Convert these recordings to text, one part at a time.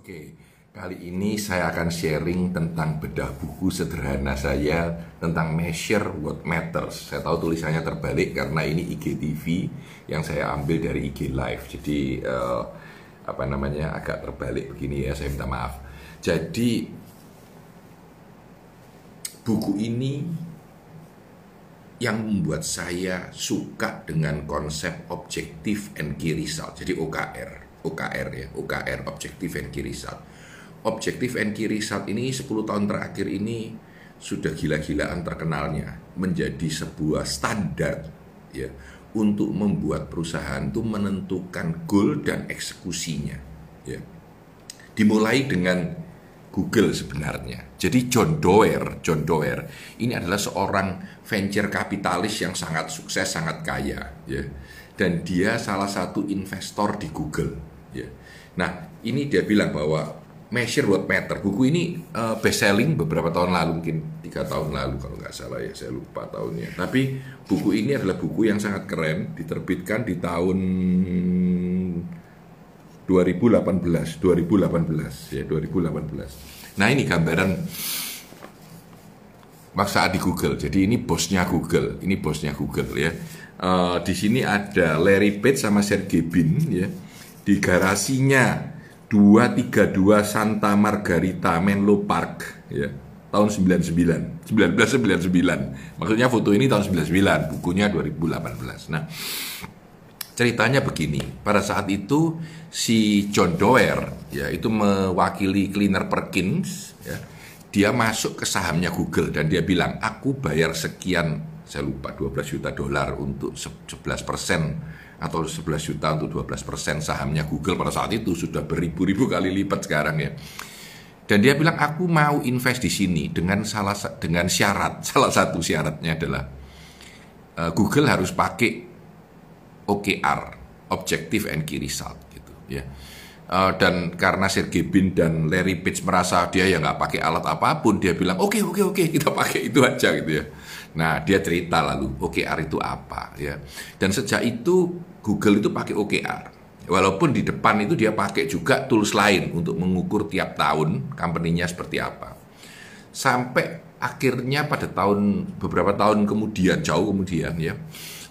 Oke, kali ini saya akan sharing tentang bedah buku sederhana saya tentang measure what matters. Saya tahu tulisannya terbalik karena ini IGTV yang saya ambil dari IG Live. Jadi eh, apa namanya agak terbalik begini ya, saya minta maaf. Jadi buku ini yang membuat saya suka dengan konsep objektif and key result. Jadi OKR. OKR ya, OKR Objective and Key Result. Objective and Key Result ini 10 tahun terakhir ini sudah gila-gilaan terkenalnya menjadi sebuah standar ya untuk membuat perusahaan itu menentukan goal dan eksekusinya ya. Dimulai dengan Google sebenarnya. Jadi John Doerr, John Doerr ini adalah seorang venture kapitalis yang sangat sukses, sangat kaya ya. Dan dia salah satu investor di Google Ya. Nah, ini dia bilang bahwa Measure What Matter. Buku ini uh, best selling beberapa tahun lalu, mungkin tiga tahun lalu kalau nggak salah ya, saya lupa tahunnya. Tapi buku ini adalah buku yang sangat keren, diterbitkan di tahun 2018, 2018 ya 2018. Nah ini gambaran maksa di Google. Jadi ini bosnya Google, ini bosnya Google ya. Uh, di sini ada Larry Page sama Sergey Brin ya di garasinya 232 Santa Margarita Menlo Park ya. Tahun 99 1999 maksudnya foto ini tahun 99 bukunya 2018 nah ceritanya begini. Pada saat itu si John Doerr ya itu mewakili Cleaner Perkins ya dia masuk ke sahamnya Google dan dia bilang aku bayar sekian saya lupa 12 juta dolar untuk 11 persen atau 11 juta untuk 12 persen sahamnya Google pada saat itu sudah beribu-ribu kali lipat sekarang ya. Dan dia bilang aku mau invest di sini dengan salah dengan syarat salah satu syaratnya adalah uh, Google harus pakai OKR Objective and Key Result gitu ya. Uh, dan karena Sergey Brin dan Larry Page merasa dia ya nggak pakai alat apa pun, dia bilang oke okay, oke okay, oke okay, kita pakai itu aja gitu ya. Nah, dia cerita lalu OKR itu apa ya. Dan sejak itu Google itu pakai OKR. Walaupun di depan itu dia pakai juga tools lain untuk mengukur tiap tahun company-nya seperti apa. Sampai akhirnya pada tahun beberapa tahun kemudian, jauh kemudian ya,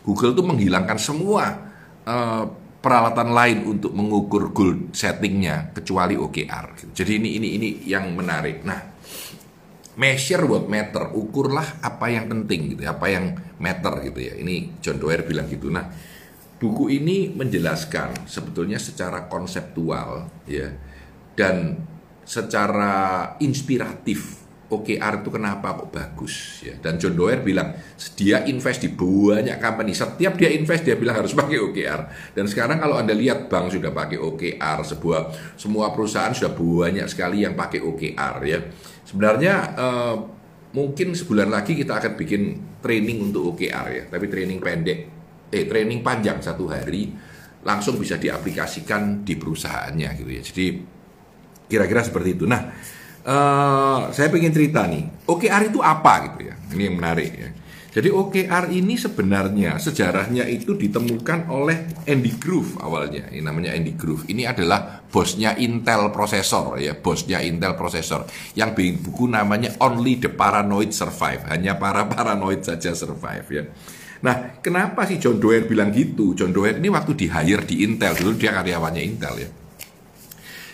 Google itu menghilangkan semua uh, peralatan lain untuk mengukur goal settingnya kecuali OKR. Jadi ini ini ini yang menarik. Nah, measure what matter, ukurlah apa yang penting gitu, ya, apa yang matter gitu ya. Ini John Doerr bilang gitu. Nah, buku ini menjelaskan sebetulnya secara konseptual ya dan secara inspiratif OKR itu kenapa kok bagus ya? Dan John Doerr bilang dia invest di banyak company. Setiap dia invest dia bilang harus pakai OKR dan sekarang kalau anda lihat bank sudah pakai OKR sebuah semua perusahaan sudah banyak sekali yang pakai OKR ya. Sebenarnya uh, mungkin sebulan lagi kita akan bikin training untuk OKR ya. Tapi training pendek eh training panjang satu hari langsung bisa diaplikasikan di perusahaannya gitu ya. Jadi kira-kira seperti itu. Nah uh, saya pengen cerita nih, OKR itu apa gitu ya? Ini yang menarik ya. Jadi OKR ini sebenarnya sejarahnya itu ditemukan oleh Andy Grove awalnya. Ini namanya Andy Grove. Ini adalah bosnya Intel Processor ya, bosnya Intel Processor yang bikin buku namanya Only the Paranoid Survive. Hanya para paranoid saja survive ya. Nah, kenapa sih John Doerr bilang gitu? John Doerr ini waktu di hire di Intel dulu dia karyawannya Intel ya.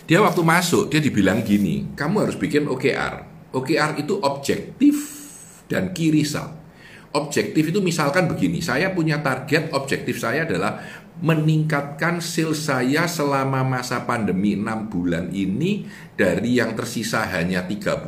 Dia waktu masuk, dia dibilang gini, kamu harus bikin OKR. OKR itu objektif dan key result. Objektif itu misalkan begini, saya punya target objektif saya adalah meningkatkan sales saya selama masa pandemi 6 bulan ini dari yang tersisa hanya 30%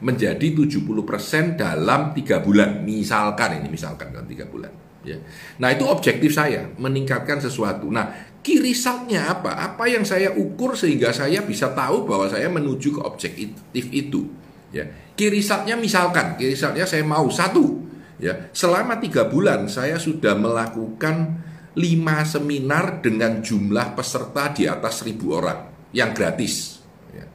menjadi 70% dalam 3 bulan. Misalkan ini, misalkan dalam 3 bulan. Ya. Nah itu objektif saya, meningkatkan sesuatu. Nah key resultnya apa? Apa yang saya ukur sehingga saya bisa tahu bahwa saya menuju ke objektif itu. Ya, key resultnya misalkan, key resultnya saya mau satu. Ya, selama tiga bulan saya sudah melakukan lima seminar dengan jumlah peserta di atas seribu orang yang gratis. Ya.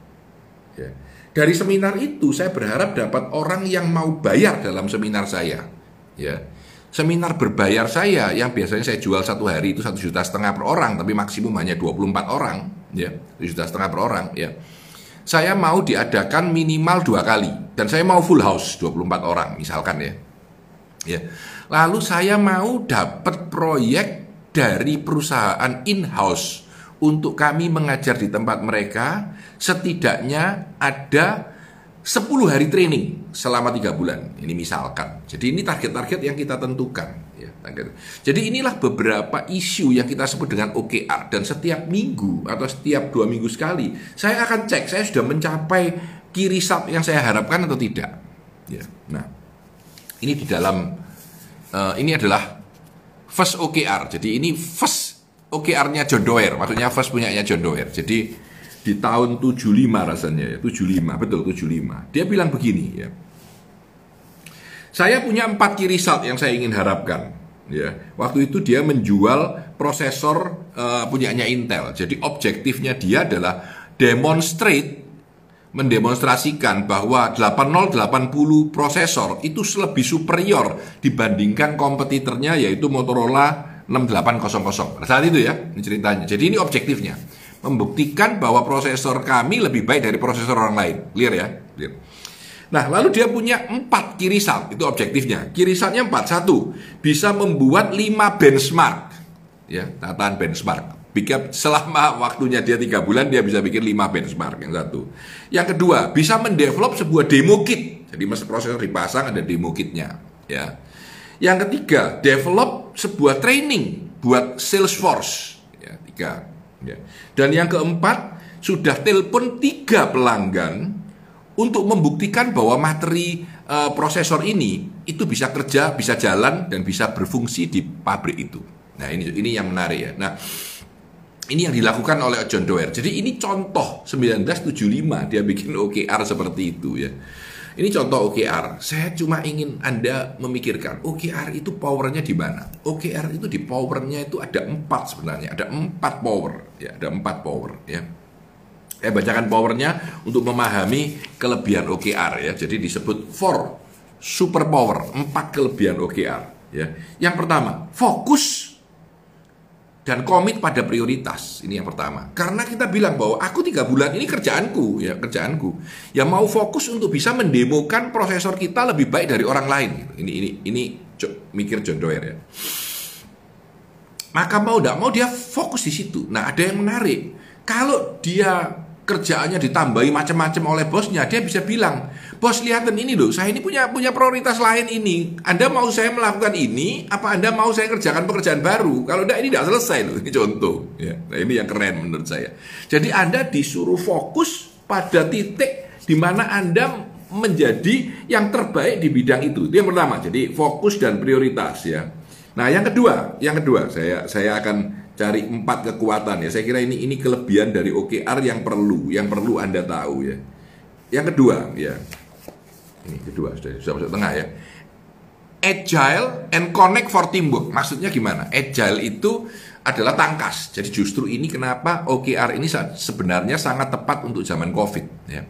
Ya. Dari seminar itu saya berharap dapat orang yang mau bayar dalam seminar saya. Ya Seminar berbayar saya yang biasanya saya jual satu hari itu satu juta setengah per orang, tapi maksimum hanya 24 orang. ya 7 juta setengah per orang ya. Saya mau diadakan minimal dua kali dan saya mau full house 24 orang misalkan ya. Ya. Lalu saya mau dapat proyek dari perusahaan in-house untuk kami mengajar di tempat mereka setidaknya ada 10 hari training selama tiga bulan. Ini misalkan. Jadi ini target-target yang kita tentukan. Ya, Jadi inilah beberapa isu yang kita sebut dengan OKR dan setiap minggu atau setiap dua minggu sekali saya akan cek saya sudah mencapai kiri sub yang saya harapkan atau tidak. Ya. Nah, ini di dalam uh, ini adalah first OKR. Jadi ini first OKR-nya John Doerr, maksudnya first punyanya John Doerr. Jadi di tahun 75 rasanya ya, 75, betul 75. Dia bilang begini ya. Saya punya empat key result yang saya ingin harapkan. Ya, waktu itu dia menjual prosesor uh, punyanya Intel. Jadi objektifnya dia adalah demonstrate mendemonstrasikan bahwa 8080 prosesor itu lebih superior dibandingkan kompetitornya yaitu Motorola 6800. Saat itu ya, ini ceritanya. Jadi ini objektifnya membuktikan bahwa prosesor kami lebih baik dari prosesor orang lain. Clear ya? Clear. Nah, lalu dia punya empat kirisal, itu objektifnya. Kirisalnya empat, satu, bisa membuat lima benchmark. Ya, tataan benchmark. Bikin selama waktunya dia tiga bulan, dia bisa bikin lima benchmark, yang satu. Yang kedua, bisa mendevelop sebuah demo kit. Jadi masa prosesor dipasang, ada demo kitnya. Ya. Yang ketiga, develop sebuah training buat Salesforce. Ya, tiga. Ya. Dan yang keempat, sudah telepon tiga pelanggan untuk membuktikan bahwa materi e, prosesor ini itu bisa kerja, bisa jalan dan bisa berfungsi di pabrik itu. Nah, ini ini yang menarik ya. Nah, ini yang dilakukan oleh John Doerr. Jadi ini contoh 1975 dia bikin OKR seperti itu ya. Ini contoh OKR. Saya cuma ingin Anda memikirkan OKR itu powernya di mana? OKR itu di powernya itu ada empat sebenarnya. Ada empat power. Ya, ada empat power. Ya. Saya bacakan powernya untuk memahami kelebihan OKR ya. Jadi disebut four super power, empat kelebihan OKR. Ya. Yang pertama, fokus dan komit pada prioritas ini yang pertama. Karena kita bilang bahwa aku tiga bulan ini kerjaanku ya kerjaanku. Yang mau fokus untuk bisa mendemokan prosesor kita lebih baik dari orang lain ini ini ini mikir John Doerr ya. Maka mau tidak mau dia fokus di situ. Nah ada yang menarik. Kalau dia kerjaannya ditambahi macam-macam oleh bosnya, dia bisa bilang, bos lihatin ini loh, saya ini punya punya prioritas lain ini. Anda mau saya melakukan ini, apa Anda mau saya kerjakan pekerjaan baru? Kalau tidak ini tidak selesai loh, ini contoh. Ya, nah ini yang keren menurut saya. Jadi Anda disuruh fokus pada titik di mana Anda menjadi yang terbaik di bidang itu. Itu yang pertama. Jadi fokus dan prioritas ya. Nah, yang kedua, yang kedua saya saya akan cari empat kekuatan ya. Saya kira ini ini kelebihan dari OKR yang perlu, yang perlu Anda tahu ya. Yang kedua ya. Ini kedua sudah sudah masuk tengah ya. Agile and connect for teamwork. Maksudnya gimana? Agile itu adalah tangkas. Jadi justru ini kenapa OKR ini sebenarnya sangat tepat untuk zaman Covid ya.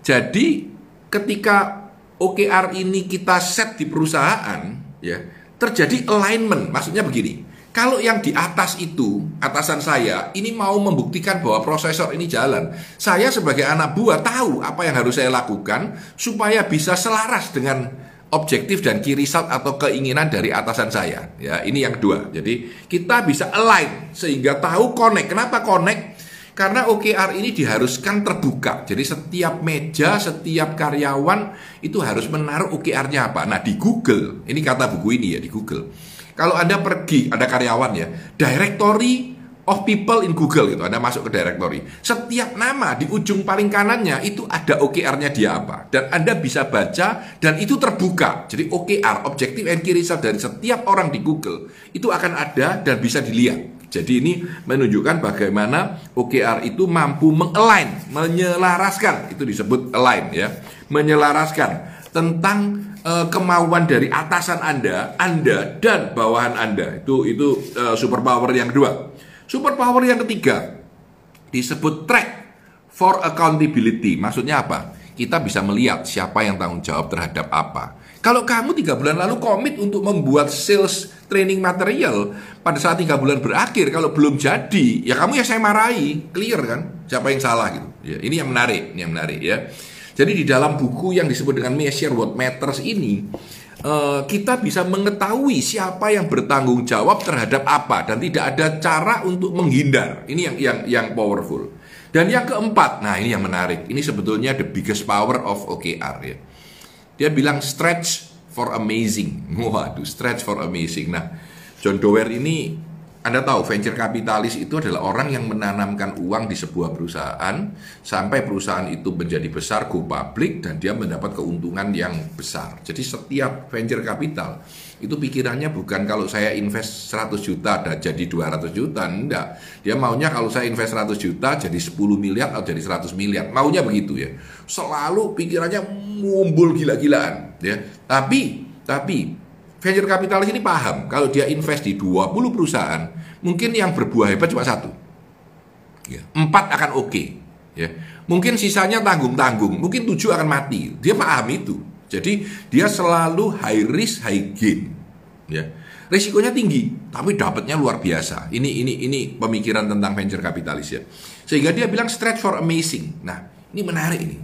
Jadi ketika OKR ini kita set di perusahaan ya, terjadi alignment. Maksudnya begini kalau yang di atas itu, atasan saya, ini mau membuktikan bahwa prosesor ini jalan. Saya sebagai anak buah tahu apa yang harus saya lakukan supaya bisa selaras dengan objektif dan key result atau keinginan dari atasan saya. Ya, ini yang kedua. Jadi kita bisa align sehingga tahu connect. Kenapa connect? Karena OKR ini diharuskan terbuka. Jadi setiap meja, setiap karyawan itu harus menaruh OKR-nya apa. Nah, di Google, ini kata buku ini ya di Google kalau Anda pergi, ada karyawan ya, directory of people in Google itu, Anda masuk ke directory. Setiap nama di ujung paling kanannya itu ada OKR-nya dia apa. Dan Anda bisa baca dan itu terbuka. Jadi OKR, Objective and Key Result dari setiap orang di Google itu akan ada dan bisa dilihat. Jadi ini menunjukkan bagaimana OKR itu mampu mengalign, menyelaraskan, itu disebut align ya, menyelaraskan tentang uh, kemauan dari atasan Anda, Anda dan bawahan Anda. Itu itu uh, superpower yang kedua. Superpower yang ketiga disebut track for accountability. Maksudnya apa? Kita bisa melihat siapa yang tanggung jawab terhadap apa. Kalau kamu tiga bulan lalu komit untuk membuat sales training material pada saat tiga bulan berakhir, kalau belum jadi, ya kamu ya saya marahi, clear kan? Siapa yang salah gitu? Ya, ini yang menarik, ini yang menarik ya. Jadi di dalam buku yang disebut dengan Measure What Matters ini, uh, kita bisa mengetahui siapa yang bertanggung jawab terhadap apa dan tidak ada cara untuk menghindar. Ini yang yang yang powerful. Dan yang keempat, nah ini yang menarik. Ini sebetulnya the biggest power of OKR ya dia bilang stretch for amazing. Waduh, stretch for amazing. Nah, John Dower ini anda tahu venture kapitalis itu adalah orang yang menanamkan uang di sebuah perusahaan sampai perusahaan itu menjadi besar, go public dan dia mendapat keuntungan yang besar. Jadi setiap venture capital itu pikirannya bukan kalau saya invest 100 juta dan jadi 200 juta, enggak. Dia maunya kalau saya invest 100 juta jadi 10 miliar atau jadi 100 miliar. Maunya begitu ya. Selalu pikirannya ngumpul gila-gilaan ya. Tapi tapi venture capitalis ini paham kalau dia invest di 20 perusahaan, mungkin yang berbuah hebat cuma satu. Ya. Empat akan oke. Okay. Ya. Mungkin sisanya tanggung-tanggung, mungkin tujuh akan mati. Dia paham itu. Jadi dia selalu high risk, high gain. Ya. Risikonya tinggi, tapi dapatnya luar biasa. Ini ini ini pemikiran tentang venture capitalis ya. Sehingga dia bilang stretch for amazing. Nah, ini menarik ini.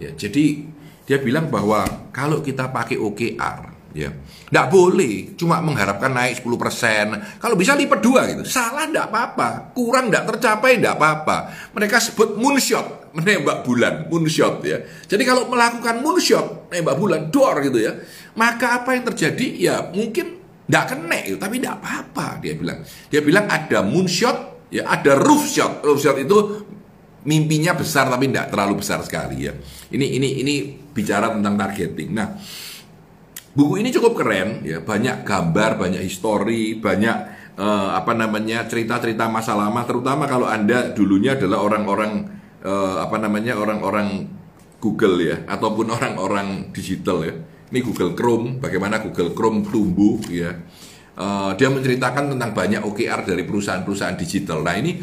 Ya, jadi dia bilang bahwa kalau kita pakai OKR, Ya. Nggak boleh cuma mengharapkan naik 10%. Kalau bisa lipat dua gitu. Salah enggak apa-apa. Kurang enggak tercapai enggak apa-apa. Mereka sebut moonshot, menembak bulan, moonshot ya. Jadi kalau melakukan moonshot, menembak bulan, door gitu ya. Maka apa yang terjadi? Ya mungkin enggak kena gitu, tapi enggak apa-apa dia bilang. Dia bilang ada moonshot, ya ada roof shot. Roof shot itu mimpinya besar tapi enggak terlalu besar sekali ya. Ini ini ini bicara tentang targeting. Nah, Buku ini cukup keren, ya banyak gambar, banyak histori, banyak uh, apa namanya cerita-cerita masa lama. Terutama kalau anda dulunya adalah orang-orang uh, apa namanya orang-orang Google ya, ataupun orang-orang digital ya. Ini Google Chrome, bagaimana Google Chrome tumbuh ya. Uh, dia menceritakan tentang banyak OKR dari perusahaan-perusahaan digital. Nah ini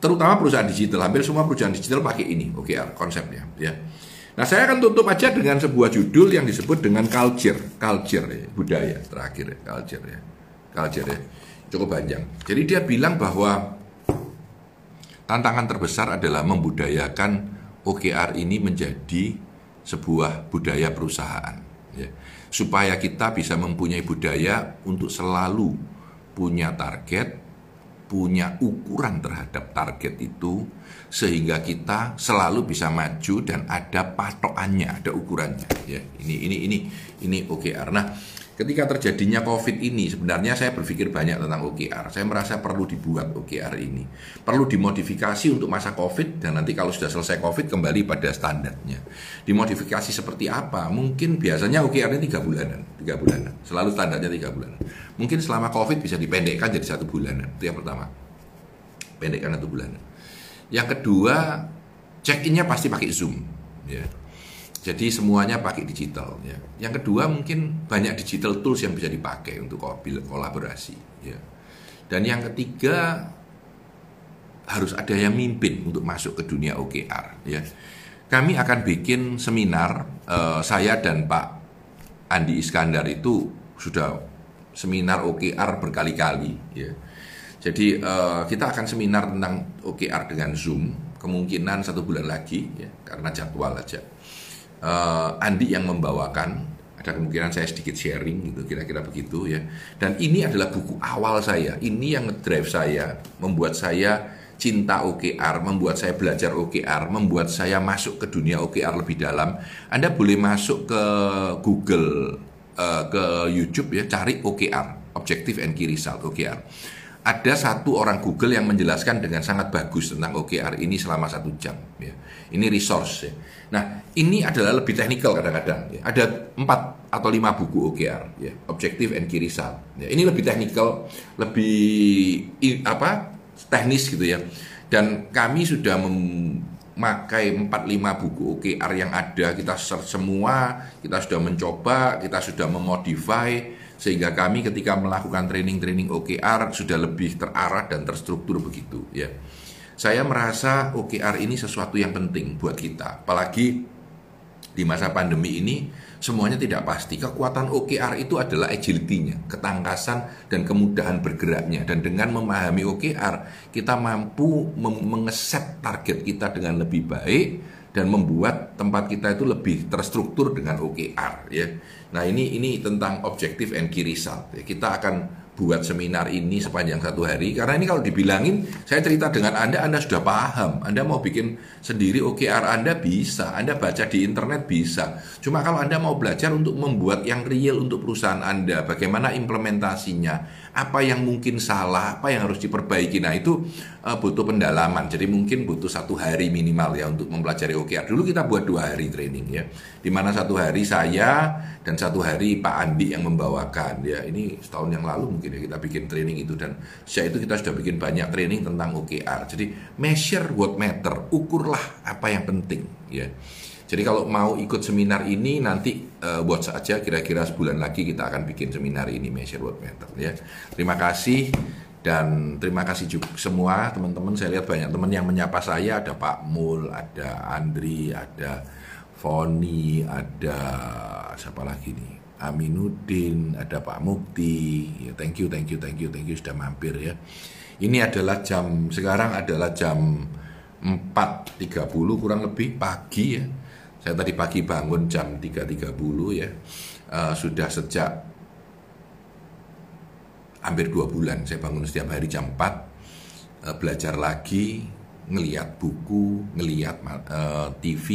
terutama perusahaan digital, hampir semua perusahaan digital pakai ini OKR konsepnya ya. Nah, saya akan tutup aja dengan sebuah judul yang disebut dengan culture, culture ya, budaya terakhir ya, culture ya. Culture ya. Cukup panjang. Jadi dia bilang bahwa tantangan terbesar adalah membudayakan OKR ini menjadi sebuah budaya perusahaan ya. Supaya kita bisa mempunyai budaya untuk selalu punya target, punya ukuran terhadap target itu sehingga kita selalu bisa maju dan ada patokannya, ada ukurannya ya. Ini ini ini ini OKR. Nah, ketika terjadinya Covid ini sebenarnya saya berpikir banyak tentang OKR. Saya merasa perlu dibuat OKR ini. Perlu dimodifikasi untuk masa Covid dan nanti kalau sudah selesai Covid kembali pada standarnya. Dimodifikasi seperti apa? Mungkin biasanya OKR ini tiga bulanan, tiga bulanan. Selalu standarnya tiga bulanan. Mungkin selama COVID bisa dipendekkan jadi satu bulan. Itu yang pertama. Pendekkan satu bulan. Yang kedua, check-innya pasti pakai Zoom. Ya. Jadi semuanya pakai digital. Ya. Yang kedua mungkin banyak digital tools yang bisa dipakai untuk kolaborasi. Ya. Dan yang ketiga harus ada yang mimpin untuk masuk ke dunia OKR. Ya. Kami akan bikin seminar. Uh, saya dan Pak Andi Iskandar itu sudah seminar OKR berkali-kali ya. Jadi uh, kita akan seminar tentang OKR dengan Zoom kemungkinan satu bulan lagi ya karena jadwal aja. Uh, Andi yang membawakan ada kemungkinan saya sedikit sharing gitu kira-kira begitu ya. Dan ini adalah buku awal saya. Ini yang drive saya, membuat saya cinta OKR, membuat saya belajar OKR, membuat saya masuk ke dunia OKR lebih dalam. Anda boleh masuk ke Google uh, ke YouTube ya cari OKR Objective and Key Result OKR ada satu orang Google yang menjelaskan dengan sangat bagus tentang OKR ini selama satu jam ya. Ini resource ya. Nah ini adalah lebih teknikal kadang-kadang ya. ada empat atau lima buku OKR ya Objective and Key Result ya, ini lebih teknikal lebih apa teknis gitu ya. Dan kami sudah memakai 4-5 buku OKR yang ada kita search semua kita sudah mencoba kita sudah memodify sehingga kami ketika melakukan training-training OKR sudah lebih terarah dan terstruktur begitu ya. Saya merasa OKR ini sesuatu yang penting buat kita, apalagi di masa pandemi ini semuanya tidak pasti. Kekuatan OKR itu adalah agility-nya, ketangkasan dan kemudahan bergeraknya. Dan dengan memahami OKR, kita mampu mengeset target kita dengan lebih baik dan membuat tempat kita itu lebih terstruktur dengan OKR ya. Nah, ini ini tentang objektif and key result. Ya, kita akan buat seminar ini sepanjang satu hari. Karena ini kalau dibilangin saya cerita dengan Anda Anda sudah paham. Anda mau bikin sendiri OKR Anda bisa. Anda baca di internet bisa. Cuma kalau Anda mau belajar untuk membuat yang real untuk perusahaan Anda bagaimana implementasinya apa yang mungkin salah, apa yang harus diperbaiki. Nah itu uh, butuh pendalaman. Jadi mungkin butuh satu hari minimal ya untuk mempelajari OKR. Dulu kita buat dua hari training ya, di mana satu hari saya dan satu hari Pak Andi yang membawakan ya. Ini setahun yang lalu mungkin ya kita bikin training itu dan sejak itu kita sudah bikin banyak training tentang OKR. Jadi measure what matter, ukurlah apa yang penting ya. Jadi kalau mau ikut seminar ini nanti uh, buat saja kira-kira sebulan lagi kita akan bikin seminar ini Measure What Matter ya. Terima kasih dan terima kasih juga semua teman-teman. Saya lihat banyak teman yang menyapa saya ada Pak Mul, ada Andri, ada Foni, ada siapa lagi nih? Aminuddin, ada Pak Mukti. Ya, thank you, thank you, thank you, thank you sudah mampir ya. Ini adalah jam sekarang adalah jam 4.30 kurang lebih pagi ya saya tadi pagi bangun jam 3.30 ya. Uh, sudah sejak hampir dua bulan saya bangun setiap hari jam 4 uh, eh, belajar lagi ngeliat buku ngeliat uh, eh, TV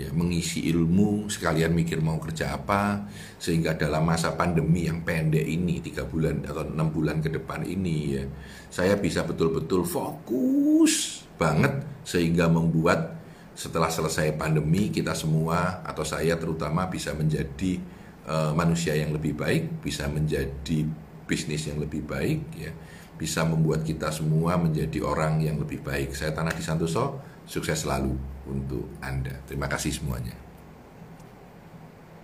ya mengisi ilmu sekalian mikir mau kerja apa sehingga dalam masa pandemi yang pendek ini tiga bulan atau enam bulan ke depan ini ya saya bisa betul-betul fokus banget sehingga membuat setelah selesai pandemi kita semua atau saya terutama bisa menjadi uh, manusia yang lebih baik, bisa menjadi bisnis yang lebih baik ya, bisa membuat kita semua menjadi orang yang lebih baik. Saya Tanah di Santoso, sukses selalu untuk Anda. Terima kasih semuanya.